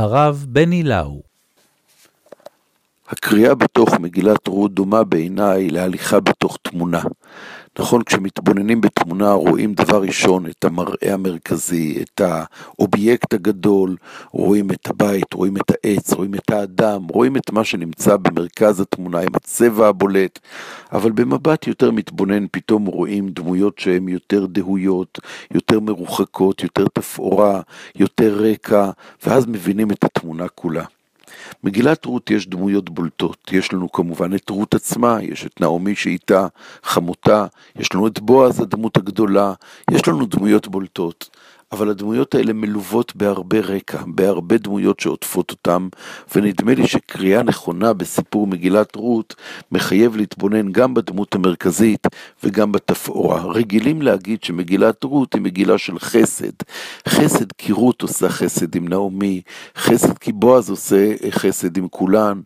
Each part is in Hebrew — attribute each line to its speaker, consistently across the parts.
Speaker 1: הרב בני לאו.
Speaker 2: הקריאה בתוך מגילת רות דומה בעיניי להליכה בתוך תמונה. נכון, כשמתבוננים בתמונה רואים דבר ראשון את המראה המרכזי, את האובייקט הגדול, רואים את הבית, רואים את העץ, רואים את האדם, רואים את מה שנמצא במרכז התמונה עם הצבע הבולט, אבל במבט יותר מתבונן פתאום רואים דמויות שהן יותר דהויות, יותר מרוחקות, יותר תפאורה, יותר רקע, ואז מבינים את התמונה כולה. מגילת רות יש דמויות בולטות, יש לנו כמובן את רות עצמה, יש את נעמי שאיתה חמותה, יש לנו את בועז הדמות הגדולה, יש לנו דמויות בולטות. אבל הדמויות האלה מלוות בהרבה רקע, בהרבה דמויות שעוטפות אותם, ונדמה לי שקריאה נכונה בסיפור מגילת רות מחייב להתבונן גם בדמות המרכזית וגם בתפאורה. רגילים להגיד שמגילת רות היא מגילה של חסד. חסד כי רות עושה חסד עם נעמי, חסד כי בועז עושה חסד עם כולן.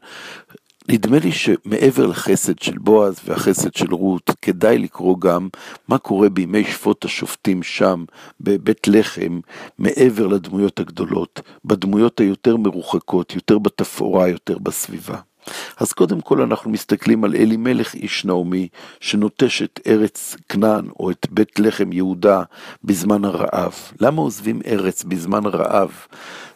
Speaker 2: נדמה לי שמעבר לחסד של בועז והחסד של רות, כדאי לקרוא גם מה קורה בימי שפוט השופטים שם, בבית לחם, מעבר לדמויות הגדולות, בדמויות היותר מרוחקות, יותר בתפאורה, יותר בסביבה. אז קודם כל אנחנו מסתכלים על אלימלך איש נעמי, שנוטש את ארץ כנען או את בית לחם יהודה בזמן הרעב. למה עוזבים ארץ בזמן הרעב?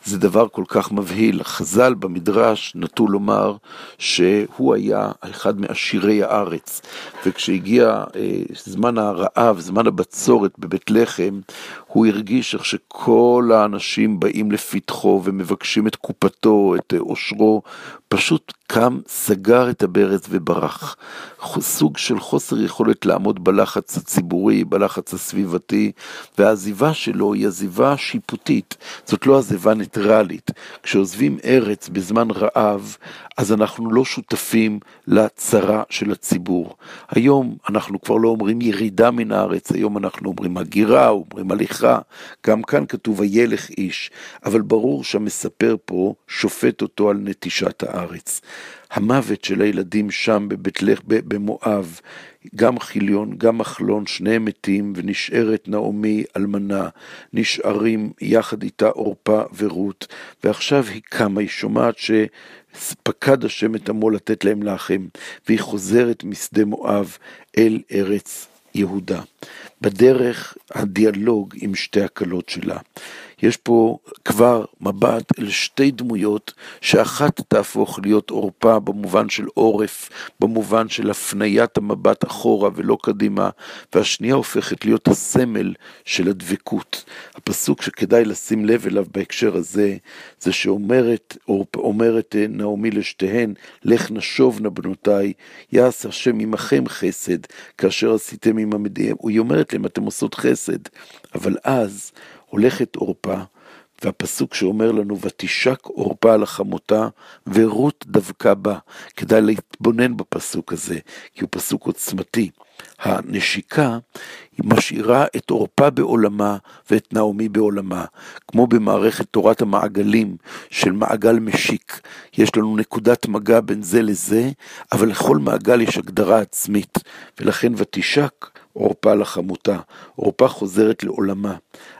Speaker 2: זה דבר כל כך מבהיל. חז"ל במדרש נטו לומר שהוא היה אחד מעשירי הארץ, וכשהגיע אה, זמן הרעב, זמן הבצורת בבית לחם, הוא הרגיש איך שכל האנשים באים לפתחו ומבקשים את קופתו, את עושרו, פשוט קם, סגר את הברז וברח. סוג של חוסר יכולת לעמוד בלחץ הציבורי, בלחץ הסביבתי, והעזיבה שלו היא עזיבה שיפוטית, זאת לא עזיבה ניטרלית. כשעוזבים ארץ בזמן רעב, אז אנחנו לא שותפים לצרה של הציבור. היום אנחנו כבר לא אומרים ירידה מן הארץ, היום אנחנו אומרים הגירה, אומרים הליכה, גם כאן כתוב הילך איש, אבל ברור שהמספר פה שופט אותו על נטישת הארץ. המוות של הילדים שם בבית לח, במואב, גם חיליון, גם מחלון, שניהם מתים, ונשארת נעמי אלמנה, נשארים יחד איתה עורפה ורות, ועכשיו היא קמה, היא שומעת שפקד השם את עמו לתת להם לחם, והיא חוזרת משדה מואב אל ארץ יהודה. בדרך הדיאלוג עם שתי הכלות שלה. יש פה כבר מבט אל שתי דמויות, שאחת תהפוך להיות עורפה במובן של עורף, במובן של הפניית המבט אחורה ולא קדימה, והשנייה הופכת להיות הסמל של הדבקות. הפסוק שכדאי לשים לב אליו בהקשר הזה, זה שאומרת אומרת אה, נעמי לשתיהן, לך נשובנה בנותיי, יעש השם עמכם חסד, כאשר עשיתם עם המדיהם. היא אומרת להם, אתם עושות חסד, אבל אז הולכת עורפה, והפסוק שאומר לנו, ותשק עורפה על החמותה, ורות דבקה בה. כדאי להתבונן בפסוק הזה, כי הוא פסוק עוצמתי. הנשיקה היא משאירה את עורפה בעולמה ואת נעמי בעולמה, כמו במערכת תורת המעגלים של מעגל משיק. יש לנו נקודת מגע בין זה לזה, אבל לכל מעגל יש הגדרה עצמית, ולכן ותשק עורפה לחמותה, עורפה חוזרת לעולמה.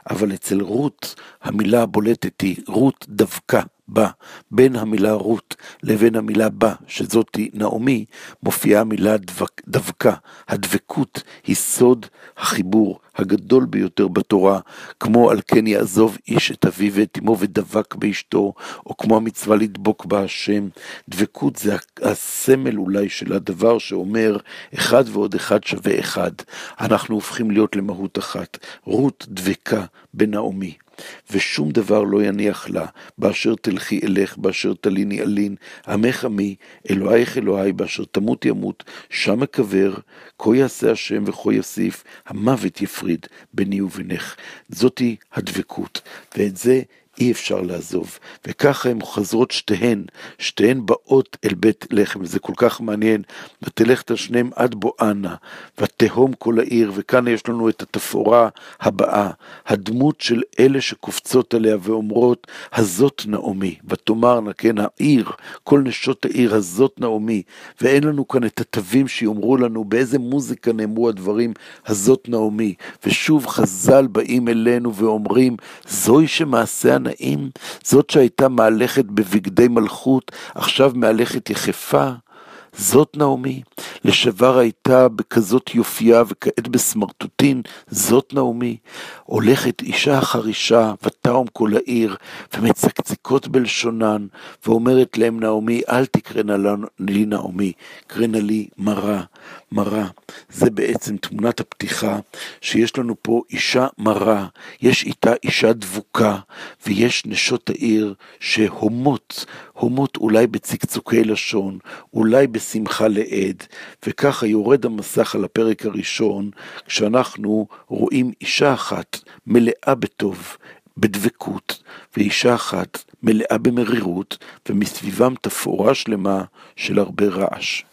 Speaker 2: אבל אצל רות המילה הבולטת היא רות דווקא. בה, בין המילה רות לבין המילה בה, שזאתי נעמי, מופיעה המילה דבק, דווקא. הדבקות היא סוד החיבור הגדול ביותר בתורה, כמו על כן יעזוב איש את אביו ואת אמו ודבק באשתו, או כמו המצווה לדבוק בה השם. דבקות זה הסמל אולי של הדבר שאומר אחד ועוד אחד שווה אחד. אנחנו הופכים להיות למהות אחת. רות דבקה בנעמי. ושום דבר לא יניח לה, באשר תלכי אלך, באשר תליני אלין, עמך עמי, אלוהיך אלוהי, באשר תמות ימות, שם אקבר, כה יעשה השם וכה יוסיף, המוות יפריד ביני ובינך. זאתי הדבקות, ואת זה אי אפשר לעזוב. וככה הן חוזרות שתיהן, שתיהן באות אל בית לחם, זה כל כך מעניין. ותלכת שניהם עד בואנה, ותהום כל העיר, וכאן יש לנו את התפאורה הבאה, הדמות של אלה שקופצות עליה ואומרות, הזאת נעמי, ותאמרנה, כן, העיר, כל נשות העיר, הזאת נעמי, ואין לנו כאן את התווים שיאמרו לנו באיזה מוזיקה נאמרו הדברים, הזאת נעמי. ושוב חז"ל באים אלינו ואומרים, זוהי שמעשה נעים? זאת שהייתה מהלכת בבגדי מלכות, עכשיו מהלכת יחפה? זאת נעמי, לשבר הייתה בכזאת יופייה וכעת בסמרטוטין, זאת נעמי. הולכת אישה אחר אישה, ותהום כל העיר, ומצקצקות בלשונן, ואומרת להם נעמי, אל תקרנה לי נעמי, קרנה לי מרה, מרה. זה בעצם תמונת הפתיחה, שיש לנו פה אישה מרה, יש איתה אישה דבוקה, ויש נשות העיר שהומות, הומות אולי בצקצוקי לשון, אולי בשמחה לעד, וככה יורד המסך על הפרק הראשון, כשאנחנו רואים אישה מלאה בטוב, בדבקות, ואישה אחת מלאה במרירות, ומסביבם תפאורה שלמה של הרבה רעש.